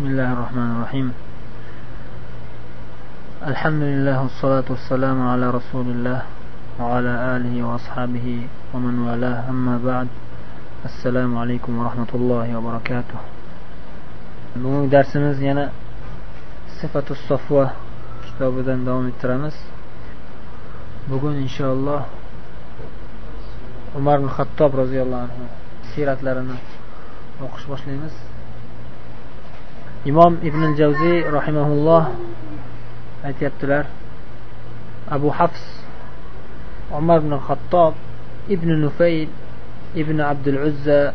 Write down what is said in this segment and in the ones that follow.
بسم الله الرحمن الرحيم. الحمد لله والصلاة والسلام على رسول الله وعلى آله وأصحابه ومن والاه. أما بعد السلام عليكم ورحمة الله وبركاته. بمو درسمز ينا صفة الصفوة كتاب دن دوم الترمز بقول إن شاء الله عمر بن الخطاب رضي الله عنه سيرة لرنا. وقش باش imom ibn javziy rahimaulloh aytyaptilar abu hafs umar ibn xattob ibn nufayl ibn abdul uzza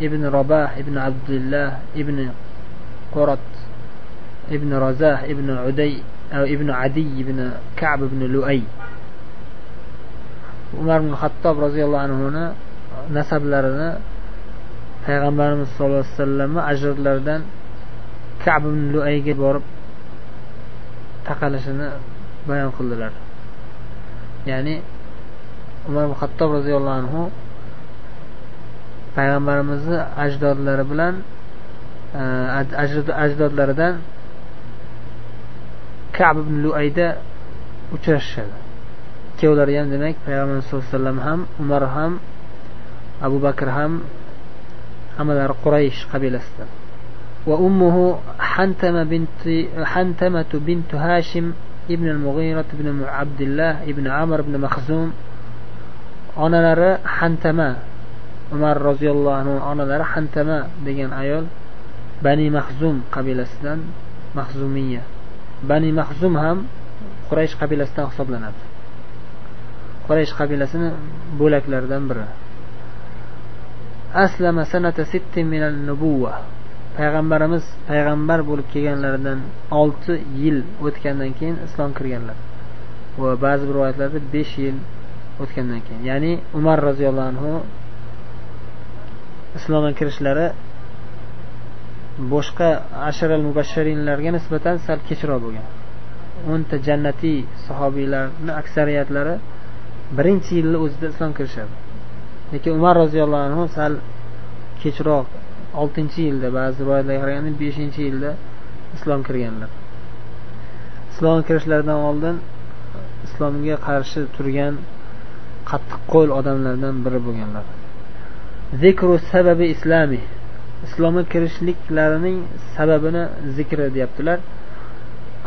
ibn rabah ibn abdullah ibn qurat ibn razah ibn uday ibn adiy ibn kab ibn luay umar ibn xattob roziyallohu anhuni nasablarini payg'ambarimiz sallallohu alayhi vasallamni ajdodlaridan kab ibn luayga borib taqalishini bayon qildilar. Ya'ni umar ibn roziyallohu anhu payg'ambarimizni ajdodlari bilan e, ajdodlaridan kab ibn luayda uchrashishadi. Ikkovlari ham demak payg'ambarimiz sallallohu alayhi vasallam ham umar ham abu bakr ham hammalari quraysh qabilasidan. وأمه حنتمة بنت حنتمة بنت هاشم ابن المغيرة بن عبد الله ابن عمر بن مخزوم onalari hantama umar roziyallohu anhu onalari hantama degan ayol bani mahzum qabilasidan mahzumiya bani mahzum ham quraysh qabilasidan hisoblanadi quraysh qabilasini bo'laklaridan biri aslama sanata sittin minal nubuva payg'ambarimiz payg'ambar bo'lib kelganlaridan olti yil o'tgandan keyin islom kirganlar. Va ba'zi bir rivoyatlarda besh yil o'tgandan keyin. Ya'ni umar roziyallohu anhu islomga kirishlari boshqa asharal mubashsharinlarga nisbatan sal kechroq bo'lgan. O'nta jannatiy sahobiylarni aksariyatlari birinchi yilni o'zida islom kirishadi. Lekin umar roziyallohu anhu sal kechroq oltinchi yilda ba'zi rivoyatlarga qaraganda beshinchi yilda islom kirganlar islomga kirishlaridan oldin islomga qarshi turgan qattiqqo'l odamlardan biri bo'lganlar zikru sababi islomiy islomga kirishliklarining sababini zikri deyaptilar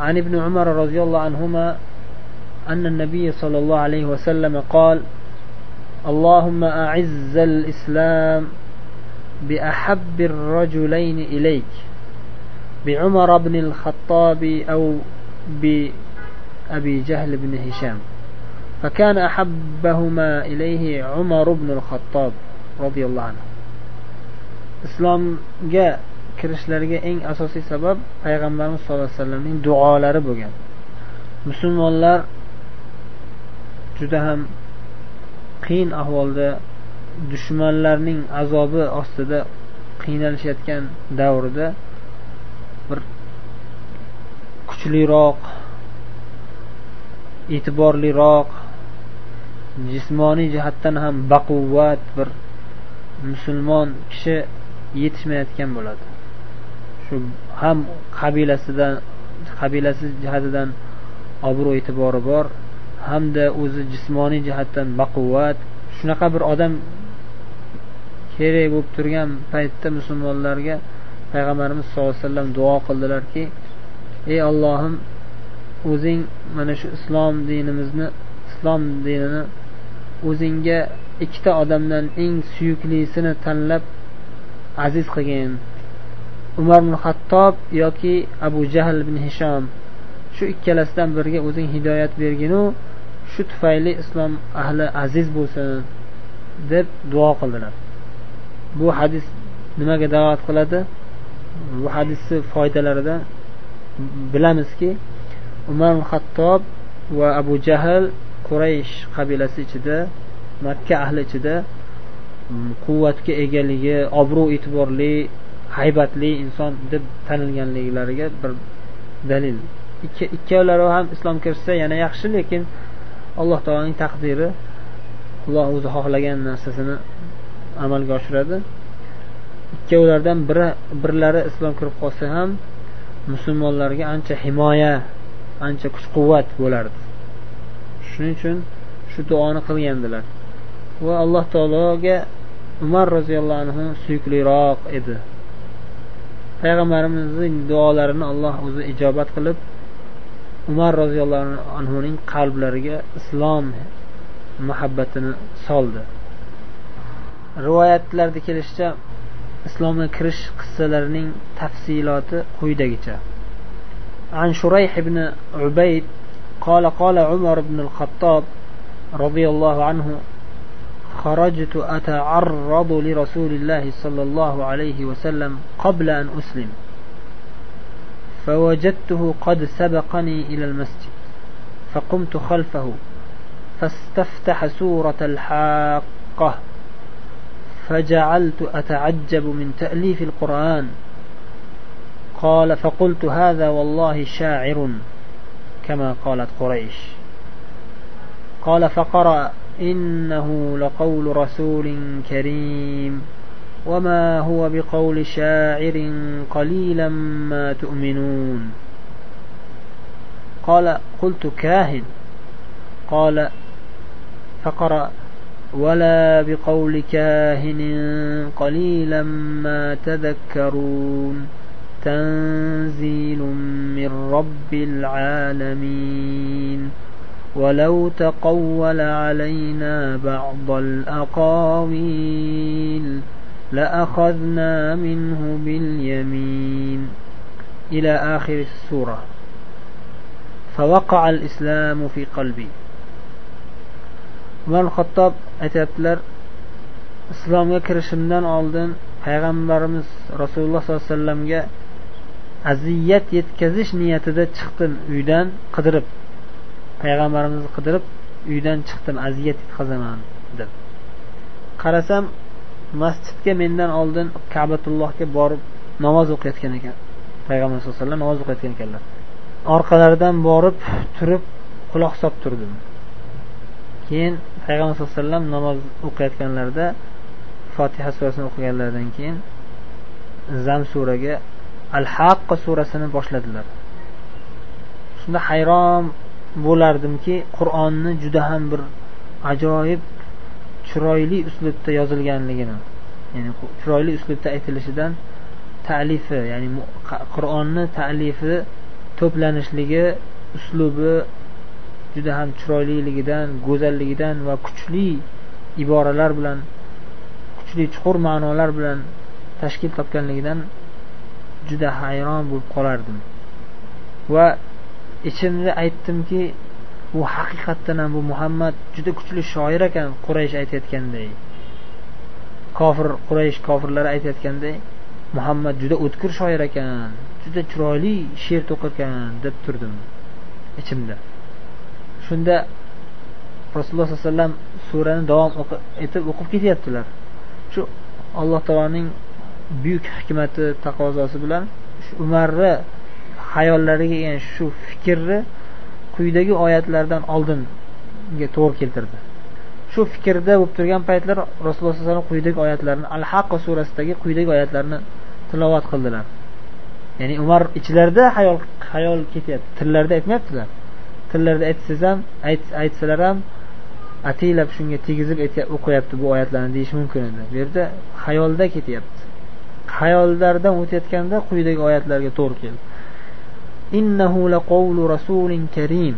عن ابن عمر رضي الله عنهما أن النبي صلى الله عليه وسلم قال اللهم أعز الإسلام بأحب الرجلين إليك بعمر بن الخطاب أو بأبي جهل بن هشام فكان أحبهما إليه عمر بن الخطاب رضي الله عنه islomga kirishlariga eng asosiy sabab payg'ambarimiz sallallohu alayhi vasallamning duolari bo'lgan musulmonlar juda ham qiyin ahvolda dushmanlarning azobi ostida qiynalishayotgan davrida bir kuchliroq e'tiborliroq jismoniy jihatdan ham baquvvat bir musulmon kishi yetishmayotgan bo'ladi. Shu ham qabilasidan qabilasi jihatidan obro' e'tibori bor hamda o'zi jismoniy jihatdan baquvvat. Shunaqa bir odam kerak bo'lib turgan paytda musulmonlarga payg'ambarimiz sallallohu alayhi vasallam duo qildilarki ey ollohim o'zing mana shu islom dinimizni islom dinini o'zingga ikkita odamdan eng suyuklisini tanlab aziz qilgin. Umar ibn hattob yoki abu jahl ibn hishom shu ikkalasidan biriga o'zing hidoyat berginu shu tufayli islom ahli aziz bo'lsin deb duo qildilar. Bu hadis nimaga da'vat qiladi? Bu hadisni foydalarida bilamizki umar hattob va abu jahl quraysh qabilasi ichida makka ahli ichida mm, quvvatga egaligi obro' e'tiborli haybatli inson deb tanilganliklariga bir dalil. Ikkovlari ham islom kirishsa yana yaxshi lekin alloh taoloning taqdiri alloh o'zi xohlagan narsasini amalga oshiradi. Ikkovlardan biri birlari islom kirib qolsa ham musulmonlarga ancha himoya ancha kuch quvvat bo'lardi. Shuning uchun shu duoni qilgandilar. Va alloh taologa umar roziyallohu anhu suyukliroq edi. Payg'ambarimizning duolarini alloh o'zi ijobat qilib umar roziyallohu anhuning qalblariga islom muhabbatini soldi. Rivoyatlarda kelishicha islomga kirish qissalarining tafsiloti quyidagicha. عن شريح بن عبيد قال قال عمر بن الخطاب رضي الله عنه خرجت أتعرض لرسول الله صلى الله عليه وسلم قبل أن أسلم فوجدته قد سبقني إلى المسجد فقمت خلفه فاستفتح سورة الحاقة فجعلت أتعجب من تأليف القرآن. قال فقلت هذا والله شاعر كما قالت قريش. قال فقرأ إنه لقول رسول كريم وما هو بقول شاعر قليلا ما تؤمنون. قال قلت كاهن. قال فقرأ ولا بقول كاهن قليلا ما تذكرون. تنزيل من رب العالمين. ولو تقول علينا بعض الأقاويل لأخذنا منه باليمين. إلى آخر السورة. فوقع الإسلام في قلبي. Umar xattob aytyaptilar islomga kirishimdan oldin payg'ambarimiz rasululloh sollallohu alayhi vasallamga aziyat yetkazish niyatida chiqdim uydan qidirib. Payg'ambarimizni qidirib uydan chiqdim aziyat yetkazaman deb. Qarasam masjidga mendan oldin kabatullohga borib namoz o'qiyotgan ekan payg'ambar sallallohu alayhi vasallam namoz o'qiyotgan ekanlar. Orqalaridan borib turib quloq solib turdim. Keyin payg'ambar sallallohu alayhi vasallam namoz o'qiyotganlarida fotiha surasini o'qiganlaridan keyin zam suraga al haqqa surasini boshladilar. Shunda hayron bo'lardimki qur'onni juda ham bir ajoyib chiroyli uslubda yozilganligini ya'ni chiroyli uslubda aytilishidan talifi ya'ni qur'onni talifi to'planishligi uslubi juda ham chiroyliligidan go'zalligidan va kuchli iboralar bilan kuchli chuqur ma'nolar bilan tashkil topganligidan juda hayron bo'lib qolardim. Va ichimda aytdimki bu haqiqatdan ham bu muhammad juda kuchli shoir ekan quraysh aytayotganday. Kofir quraysh kofirlari aytayotganday muhammad juda o'tkir shoir ekan juda chiroyli she'r to'qirkan deb turdim ichimda. Shunda rasululloh sollallohu alayhi vasallam surani davom etib o'qib ketyaptilar. Shu alloh taoloning buyuk hikmati taqozosi bilan shu umarni hayollariga kelgan shu fikrni quyidagi oyatlardan oldinga to'g'ri keltirdi. Shu fikrda bo'lib turgan paytlar rasululloh sallallohu alayhi vasallam quyidagi oyatlarni al haqqa surasidagi quyidagi oyatlarni tilovat qildilar. Ya'ni umar ichlarida hayol hayol ketyapti tillarida aytmayaptilar tillarida aytsangiz ham aytsalar ham ataylab shunga tegizib o'qiyapti bu oyatlarni deyish mumkin edi. Bu yerda xayolda ketyapti. Hayollaridan o'tayotganda quyidagi oyatlarga to'g'ri keldi. Innahu laqawlu rasulin karim.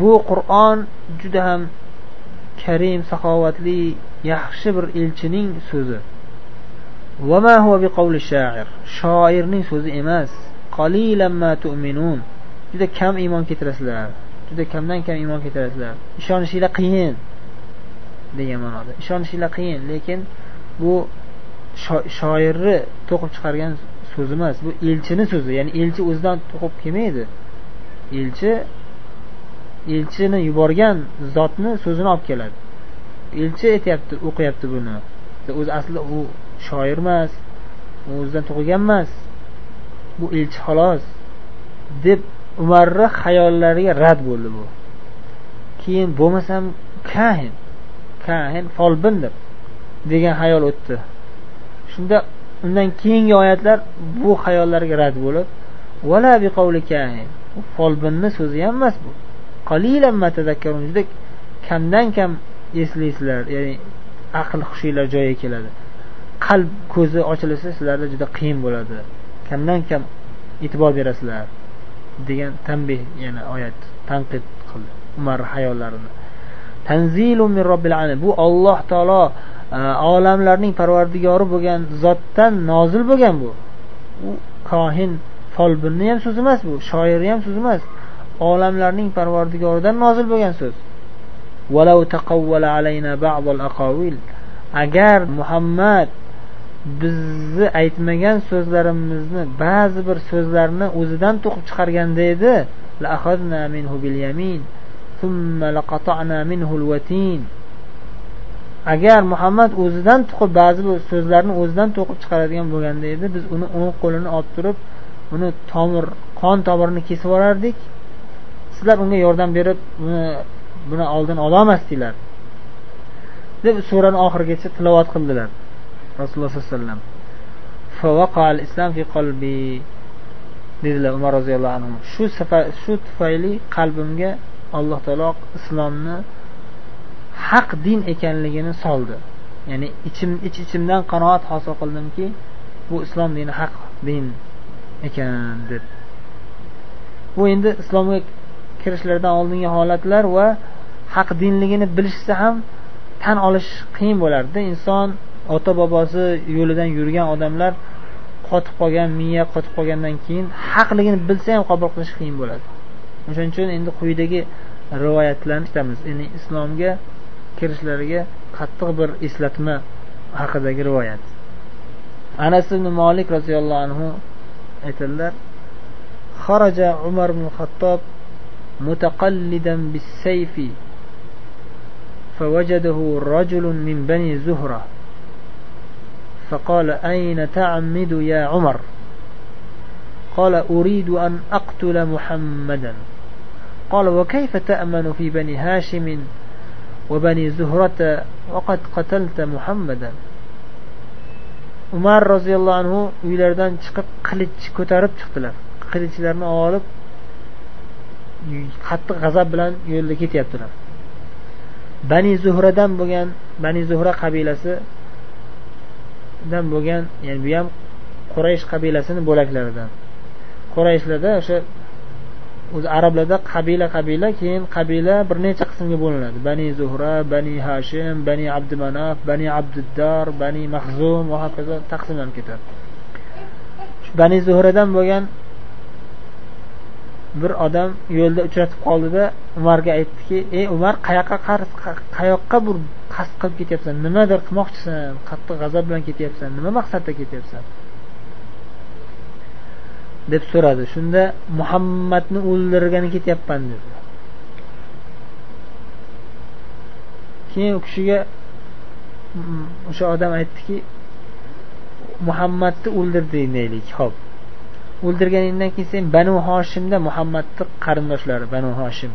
Bu qur'on juda ham karim saxovatli yaxshi bir elchining so'zi. Shoirning so'zi emas. Juda kam iymon keltirasizlar juda kamdan kam iymon keltirasizlar. Ishonishinglar qiyin degan ma'noda. Ishonishinglar qiyin lekin bu shoirni to'qib chiqargan so'zi emas bu elchini so'zi ya'ni elchi o'zidan to'qib kelmaydi. Elchi elchini yuborgan zotni so'zini olib keladi. Elchi aytyapti o'qiyapti buni. O'zi asli u shoir emas u o'zidan tug'ilgan emas bu elchi xolos deb umarni xayollariga rad bo'ldi bu. Keyin bo'lmasam kahin kahin folbindir degan xayol o'tdi. Shunda undan keyingi oyatlar bu xayollarga rad bo'lib vala folbinni so'zi ham emas bu. Juda kamdan kam eslaysizlar ya'ni aql hushinglar joyiga keladi. Qalb ko'zi ochilsa sizlarda juda qiyin bo'ladi. Kamdan kam e'tibor berasizlar. Degan tanbeh yana oyat tanqid qildi. Umar hayollarini. Tanzilu min robbil alamin. Bu olloh taolo e, olamlarning parvardigori bo'lgan zotdan nozil bo'lgan bu. U kohin folbinni ham so'zi emas bu shoirni ham so'zi emas. Olamlarning parvardigoridan nozil bo'lgan so'z. Agar muhammad bizni aytmagan so'zlarimizni ba'zi bir so'zlarni o'zidan to'qib chiqarganda edi agar muhammad o'zidan tuqib ba'zi bir so'zlarni o'zidan to'qib chiqaradigan bo'lganda edi biz uni o'ng qo'lini olib turib uni tomir qon tomirini kesib yuborardik sizlar unga yordam berib buni buni oldini ololmasdinglar deb surani oxirigacha tilovat qildilar. Rasululloh sallallohu alayhi vasallam. Dedilar umar roziyallohu anhu. Shu safar shu tufayli qalbimga alloh taolo islomni haq din ekanligini soldi. Ya'ni ichim ich ichimdan qanoat hosil qildimki bu islom dini haq din ekan deb. Bu endi islomga kirishlaridan oldingi holatlar va haq dinligini bilishsa ham tan olish qiyin bo'lardida inson ota bobosi yo'lidan yurgan odamlar qotib qolgan miya qotib qolgandan keyin haqligini bilsa ham qabul qilish qiyin bo'ladi o'shaning uchun endi quyidagi rivoyatlarni eshitamiz ya'ni islomga kirishlariga qattiq bir eslatma haqidagi rivoyat anas ibn molik roziyallohu anhu aytadilar خرج عمر بن الخطاب متقلدا بالسيف فوجده رجل من بني زهرة فقال أين تعمد يا عمر قال أريد أن أقتل محمدا قال وكيف تأمن في بني هاشم وبني زهرة وقد قتلت محمدا umar roziyallohu anhu uylaridan chiqib qilich ko'tarib chiqdilar qilichlarni olib qattiq g'azab bilan yo'lda ketyaptilar bani zuhradan bo'lgan bani zuhra qabilasidan bo'lgan ya'ni bu ham quraysh qabilasini bo'laklaridan. Qurayshlarda o'sha o'zi arablarda qabila qabila keyin qabila bir necha qismga bo'linadi. Bani zuhra bani hashim bani abdumanaf bani abduddor bani mahzum va hokazo taqsimlanib ketadi. Bani zuhradan bo'lgan bir odam yo'lda uchratib qoldida umarga aytdiki ey umar qayoqqa qayoqqa bir qasd qilib ketyapsan? Nimadir qilmoqchisan qattiq g'azab bilan ketyapsan nima maqsadda ketyapsan? deb so'radi. Shunda muhammadni o'ldirgani ketyapman dedi. Keyin u kishiga mm, o'sha odam aytdiki muhammadni o'ldirding deylik ho'p. O'ldirganingdan keyin sen banu hoshimda muhammadni qarindoshlari banu hoshim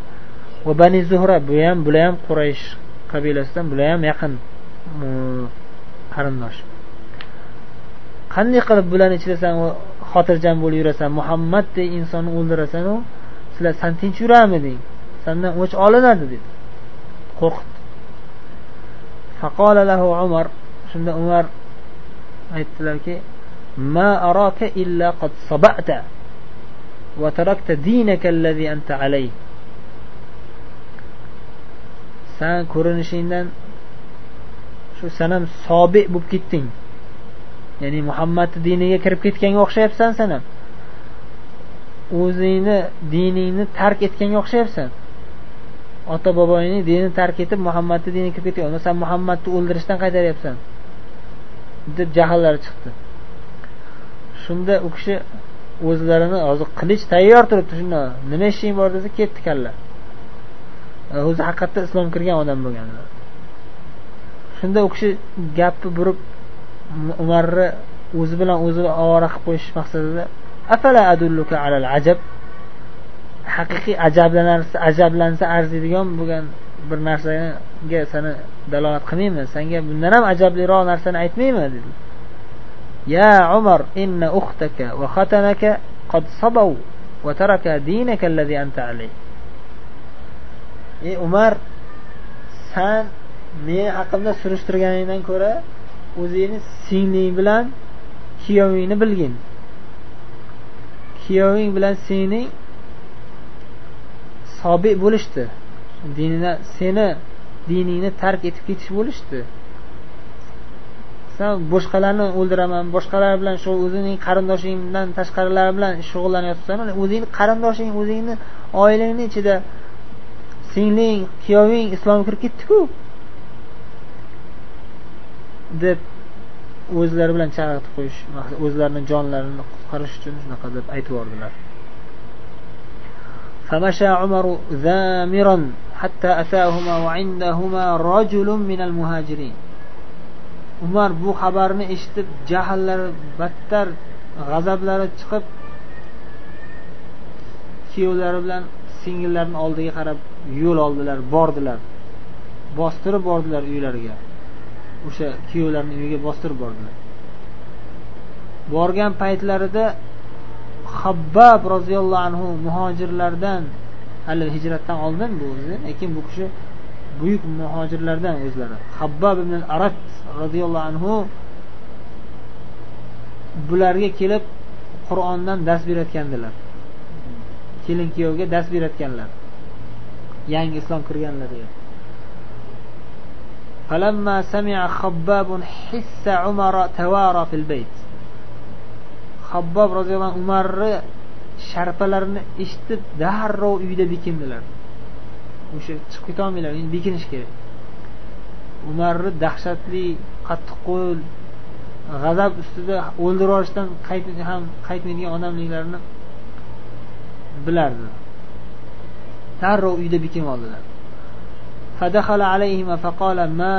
va bani zuhra bu ham bular ham quraysh qabilasidan bular ham yaqin qarindosh. Qanday qilib bularni ichida san xotirjam bo'lib yurasan? Muhammaddek insonni o'ldirasanu sizlar san tinch yuramiding sandan o'ch olinadi dedi. Qo'rqitdi umar shunda umar aytdilarki ما أراك إلا قد صبأت وتركت دينك الذي أنت عليه san ko'rinishingdan shu sanam sobi bo'lib ketding ya'ni muhammadni diniga kirib ketganga o'xshayapsan san ham o'zingni diningni tark etganga o'xshayapsan ota bobongni dinini tark etib muhammadni diniga kirib ketgan san muhammadni o'ldirishdan qaytaryapsan deb jahllari chiqdi shunda u kishi o'zlarini hozir qilich tayyor turibdi shunda nima ishing bor desa ketdi kalla e, o'zi haqiqatda islom kirgan odam bo'lganlar. Shunda u kishi gapni burib umarni o'zi bilan o'zi ovora qilib qo'yish maqsadida afala adulluka alal ajab? Haqiqiy ajablanarsa ajablansa arziydigan bo'lgan bir narsaga sani dalolat qilmaymi senga bundan ham ajabliroq narsani aytmayman dedi يا عمر إن أختك وختنك قد صبوا وترك دينك الذي أنت عليه ey umar san meni haqimda surishtirganingdan ko'ra o'zingni singling bilan kuyovingni bilgin kuyoving bilan sening sobiq bo'lishdi dinini seni diningni tark etib ketish bo'lishdi san boshqalarni o'ldiraman boshqalar bilan shu o'zining qarindoshingdan tashqarilar bilan shug'ullanyapsan o'zingni qarindoshing o'zingni oilangni ichida singling kuyoving islomga kirib ketdiku deb o'zlari bilan chalg'itib qo'yish o'zlarini jonlarini qutqarish uchun shunaqa deb aytib yubordilar فمشى عمر ذامرا حتى أتاهما وعندهما رجل من المهاجرين umar bu xabarni eshitib jahllari battar g'azablari chiqib kuyovlari bilan singillarini oldiga qarab yo'l oldilar bordilar. Bostirib bordilar uylariga. O'sha kuyovlarni uyiga bostirib bordilar. Borgan paytlarida habbab roziyallohu anhu muhojirlardan hali hijratdan oldin bu o'zi lekin bu kishi buyuk muhojirlardan o'zlari habbab ibn arat roziyallohu anhu bularga kelib qur'ondan dars berayotgandilar kelin kuyovga dars berayotganlar yangi islom kirganlarga فلما سمع خباب حس عمر توارى في البيت خباب رضي الله عنه umarni sharpalarini eshitib darrov uyda bekindilar o'sha chiqib ketolmaylar endi bekinish kerak umarni dahshatli qattiqqo'l g'azab ustida o'ldirib yuborishdan ham qaytmaydigan odamliklarini bilardi darrov uyda bekinib oldilar فدخل عليهما فقال ما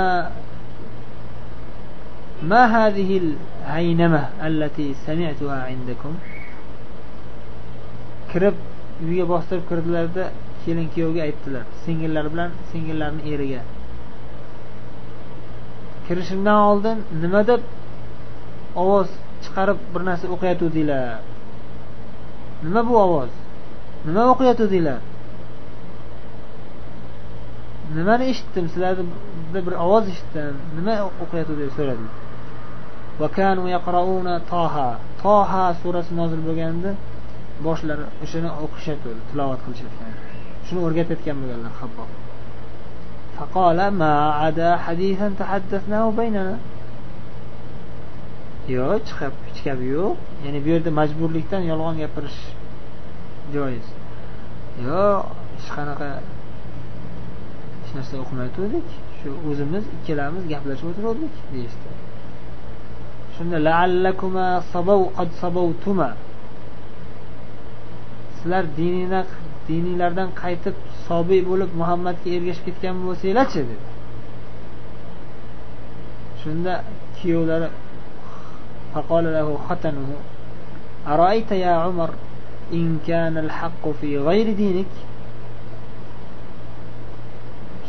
ما هذه الهينمة التي سمعتها عندكم kirib uyga bostirib kirdilarda kelin kuyovga aytdilar singillari bilan singillarni eriga. Kirishimdan oldin nima deb ovoz chiqarib bir narsa o'qiyotgandinglar nima bu ovoz? Nima o'qiyotgandinglar nimani eshitdim? Sizlarni bir ovoz eshitdim. Nima o'qiyotdi deb so'radilar toha. Toha surasi nozil bo'lganda boshlari o'shani o'qishyapti tilovat qilishayotgan shuni o'rgatayotgan bo'lganlar habbob فقال ما عدا حديثا تحدثناه بيننا yo'q chiqib hech gapi yo'q ya'ni bu yerda majburlikdan yolg'on gapirish joiz yo'q hech qanaqa hech narsa o'qimay turdik shu o'zimiz ikkalamiz gaplashib o'tirgandik deyishdi shunda laallakuma sabav qad sabavtuma sizlar dininglar dininglardan qaytib sobiy bo'lib muhammadga ergashib ketgan bo'lsanglarchi dedi shunda kuyovlari فقال له ختنه أرأيت يا عمر إن كان الحق في غير دينك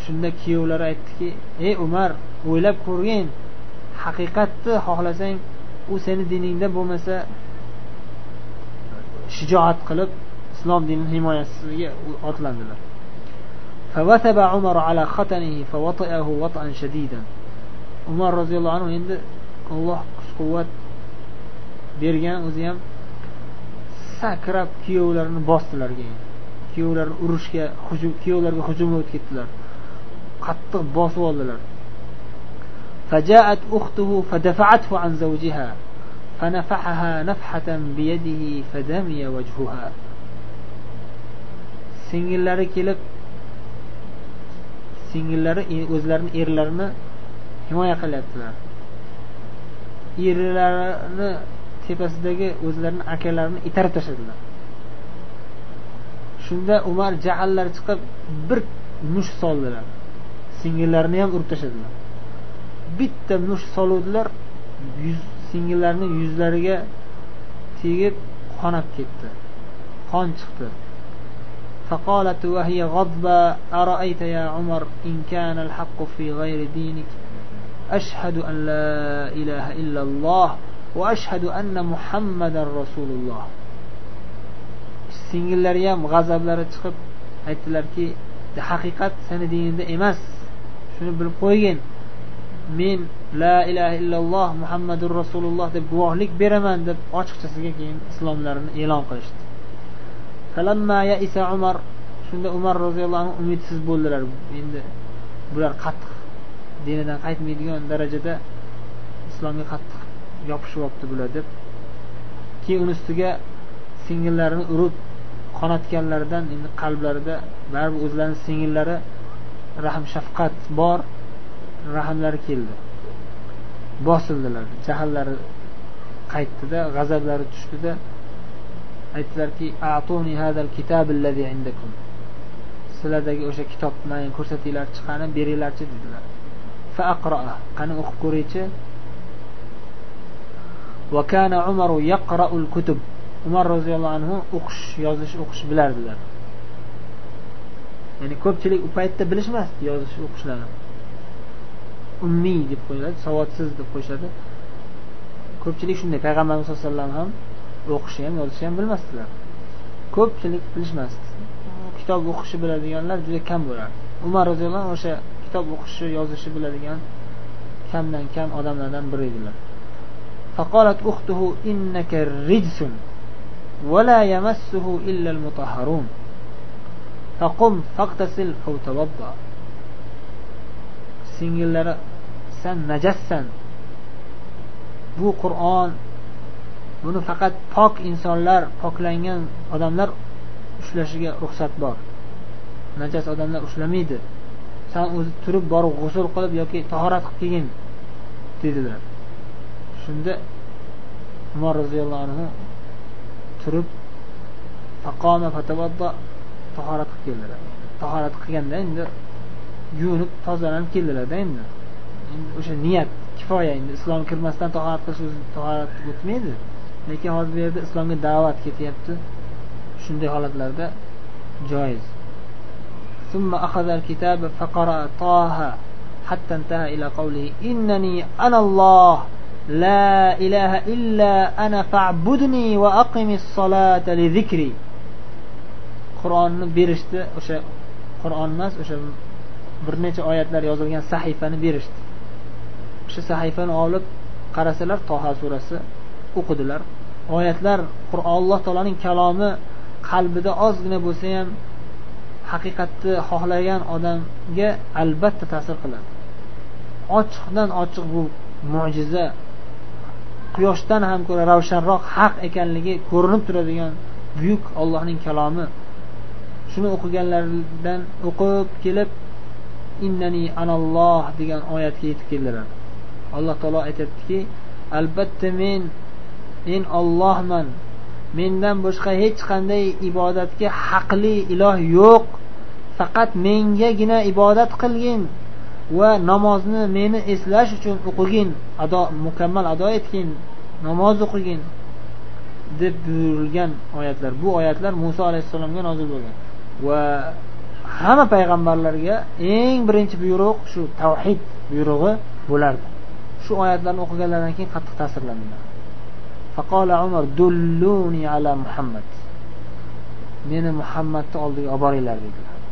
shunda kuyovlari aytdiki ey umar o'ylab ko'rgin haqiqatni xohlasang u seni diningda bo'lmasa shijoat qilib islom dinini himoyasiga otlandilar فوثب عمر على ختنه فوطئه وطئا شديدا umar roziyallohu anhu endi alloh kuch quvvat bergan o'zi ham sakrab kuyovlarini bosdilar keyin kuyovlar urushga kuyovlarga hujumga o'tib ketdilar qattiq bosib oldilar فجاءت أخته فدفعته عن زوجها فنفحها نفحة بيده فدمي وجهها singillari kelib singillari o'zlarini erlarini himoya qilyaptilar. Erlarini tepasidagi o'zlarini akalarini itarib tashladilar. Shunda umar jahallari chiqib bir musht soldilar. Singillarini ham urib tashladilar. Bitta musht soluvdilar singillarni yuzlariga tegib qonab ketdi. Qon chiqdi. فقالت وهي غضبة أرأيت يا عمر إن كان الحق في غير دينك أشهد أن لا إله إلا الله وأشهد أن محمدا رسول الله singillari ham g'azablari chiqib aytdilarki haqiqat seni diningda emas shuni bilib qo'ygin men la ilaha illalloh muhammadur rasululloh deb guvohlik beraman deb ochiqchasiga keyin islomlarini e'lon qilishdi Umar shunda umar roziyallohu anhu umidsiz bo'ldilar. Endi bular qattiq dinidan qaytmaydigan darajada islomga qattiq yopishib olibdi bular deb keyin uni ustiga singillarini urib qonatganlaridan endi qalblarida baribir o'zlarini singillari rahm shafqat bor rahmlari keldi. Bosildilar jahllari qaytdida g'azablari tushdida. Aytdilarki sizlardagi o'sha kitobni menga ko'rsatinglar chiqarib beringlarchi dedilar. Qani o'qib ko'raychi? Umar roziyallohu anhu o'qish yozish o'qish bilardilar. Ya'ni ko'pchilik u paytda bilishmasdi yozish o'qishlarni ummiy deb qo'yiladi savodsiz deb qo'yishadi. Ko'pchilik shunday payg'ambarimiz sallallohu alayhi vasallam ham o'qishni ham yozishni ham bilmasdilar ko'pchilik bilishmasdi kitob o'qishni biladiganlar juda kam bo'lardi umar roziyallohu anhu o'sha kitob o'qishni yozishni biladigan kamdan kam odamlardan biri edilar فقالت أخته إنك رجس ولا يمسه إلا المطهرون فقم فاغتسل أو توضأ singillari san najassan bu qur'on buni faqat pok insonlar poklangan odamlar ushlashiga ruxsat bor. Najas odamlar ushlamaydi. San o'zi turib borib g'usul qilib yoki tahorat qilib kelgin dedilar. Shunda umar roziyallohu anhu turib faqoma tahorat qilib keldilar. Tahorat qilganda endi yuvinib tozalanib keldilarda endi. Endi o'sha niyat kifoya endi islom kirmasdan tahorat qilish o'zi tahorat o'tmaydi. lekin hozir bu yerda islomga da'vat ketyapti shunday holatlarda joiz ثم أخذ الكتاب فقرأ طه حتى انتهى إلى قوله إنني أنا الله لا إله إلا أنا فاعبدني وأقم الصلاة لذكري qur'onni berishdi o'sha qur'on emas o'sha bir necha oyatlar yozilgan sahifani berishdi o'sha sahifani olib qarasalar toha surasi o'qidilar. Oyatlar alloh taoloning kalomi qalbida ozgina bo'lsa ham haqiqatni xohlagan odamga albatta ta'sir qiladi. Ochiqdan ochiq bu mo'jiza quyoshdan ham ko'ra ravshanroq haq ekanligi ko'rinib turadigan buyuk ollohning kalomi. Shuni o'qiganlaridan o'qib kelib innani analloh degan oyatga yetib keldilar. Alloh taolo aytyaptiki albatta men men ollohman mendan boshqa hech qanday ibodatga haqli iloh yo'q. Faqat mengagina ibodat qilgin va namozni meni eslash uchun o'qigin. Ado mukammal ado etgin. Namoz o'qigin. deb buyurilgan oyatlar. Bu oyatlar muso alayhissalomga nozil bo'lgan. Va hamma payg'ambarlarga eng birinchi buyruq shu tavhid buyrug'i bo'lardi. Shu oyatlarni o'qiganlaridan keyin qattiq ta'sirlandilar. faqola umar dulluni ala muhammad. Meni muhammadni oldiga olib boringlar dedilar.